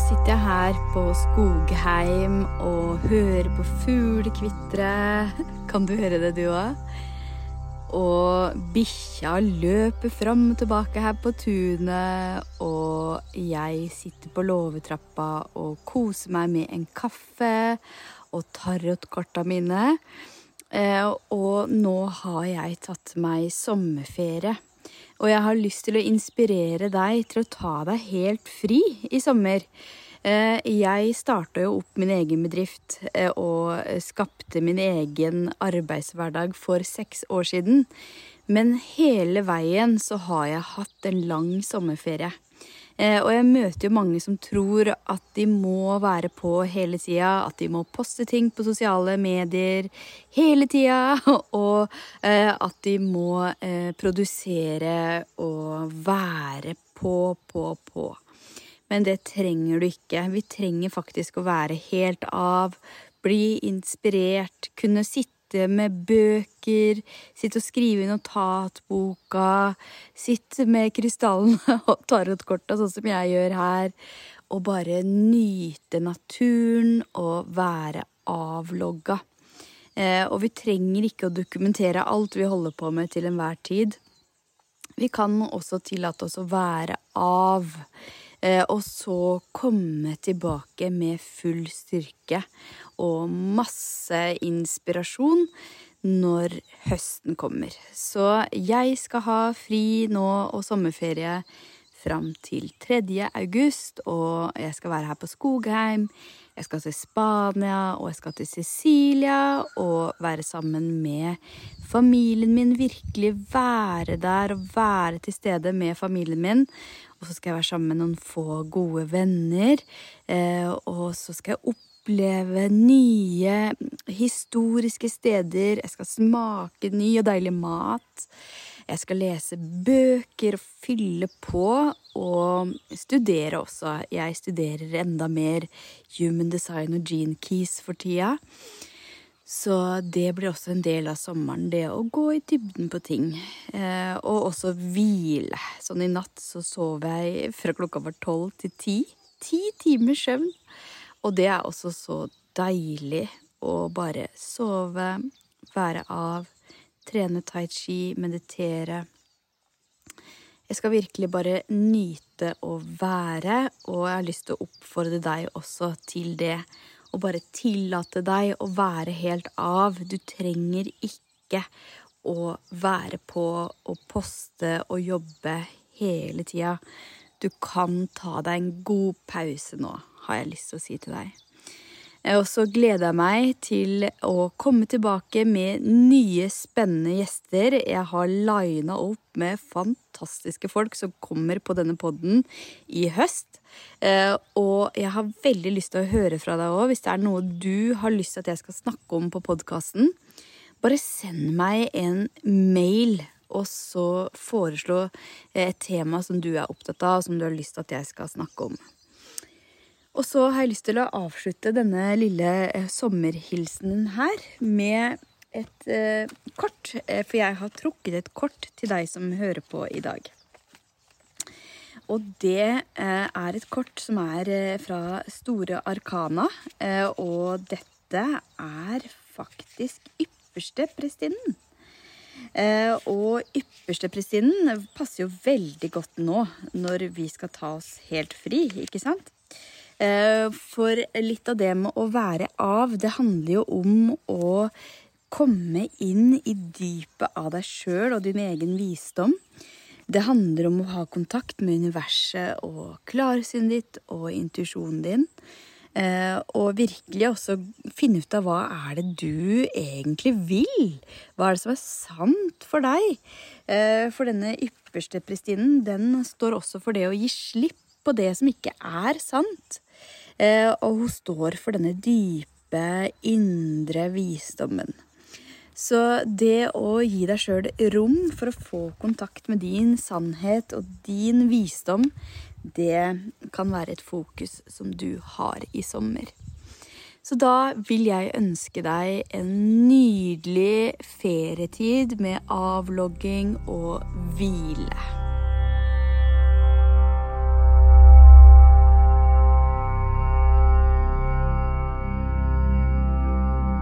sitter jeg her på Skogheim og hører på fuglekvitre. Kan du høre det, du òg? Og bikkja løper fram og tilbake her på tunet. Og jeg sitter på låvetrappa og koser meg med en kaffe og tarotkorta mine. Eh, og nå har jeg tatt meg sommerferie. Og jeg har lyst til å inspirere deg til å ta deg helt fri i sommer. Eh, jeg starta jo opp min egen bedrift eh, og skapte min egen arbeidshverdag for seks år siden. Men hele veien så har jeg hatt en lang sommerferie. Eh, og jeg møter jo mange som tror at de må være på hele tida, at de må poste ting på sosiale medier hele tida, og eh, at de må eh, produsere og være på, på, på. Men det trenger du ikke. Vi trenger faktisk å være helt av, bli inspirert, kunne sitte sitte med bøker, sitte og skrive i notatboka, sitte med krystallene og tarotkorta, sånn som jeg gjør her, og bare nyte naturen og være avlogga. Eh, og vi trenger ikke å dokumentere alt vi holder på med til enhver tid. Vi kan også tillate oss å være av. Eh, og så komme tilbake med full styrke og masse inspirasjon når høsten kommer. Så jeg skal ha fri nå og sommerferie fram til 3. august, og jeg skal være her på Skogheim. Jeg skal til Spania, og jeg skal til Sicilia og være sammen med familien min. Virkelig være der og være til stede med familien min. Og så skal jeg være sammen med noen få gode venner. Eh, og så skal jeg oppleve nye historiske steder. Jeg skal smake ny og deilig mat. Jeg skal lese bøker og fylle på, og studere også. Jeg studerer enda mer human design og gene keys for tida. Så det blir også en del av sommeren, det å gå i dybden på ting. Eh, og også hvile. Sånn i natt så sov jeg fra klokka var tolv til ti. Ti timers søvn. Og det er også så deilig å bare sove, være av, trene tai chi, meditere. Jeg skal virkelig bare nyte å være, og jeg har lyst til å oppfordre deg også til det og bare tillate deg å være helt av. Du trenger ikke å være på og poste og jobbe hele tida. Du kan ta deg en god pause nå, har jeg lyst til å si til deg. Og så gleder jeg meg til å komme tilbake med nye, spennende gjester. Jeg har lina opp med fantastiske folk som kommer på denne podden i høst. Eh, og jeg har veldig lyst til å høre fra deg òg, hvis det er noe du har lyst til at jeg skal snakke om på podkasten. Bare send meg en mail, og så foreslå et tema som du er opptatt av, som du har lyst til at jeg skal snakke om. Og så har jeg lyst til å avslutte denne lille eh, sommerhilsenen her med et eh, kort. Eh, for jeg har trukket et kort til deg som hører på i dag. Og det eh, er et kort som er eh, fra Store Arkana. Eh, og dette er faktisk yppersteprestinnen. og yppersteprestinnen passer jo veldig godt nå når vi skal ta oss helt fri, ikke sant? Eh, for litt av det med å være av, det handler jo om å komme inn i dypet av deg sjøl og din egen visdom. Det handler om å ha kontakt med universet og klarsynet ditt og intuisjonen din. Eh, og virkelig også finne ut av hva er det du egentlig vil? Hva er det som er sant for deg? Eh, for denne ypperste prestinnen, den står også for det å gi slipp på det som ikke er sant. Eh, og hun står for denne dype, indre visdommen. Så det å gi deg sjøl rom for å få kontakt med din sannhet og din visdom, det kan være et fokus som du har i sommer. Så da vil jeg ønske deg en nydelig ferietid med avlogging og hvile.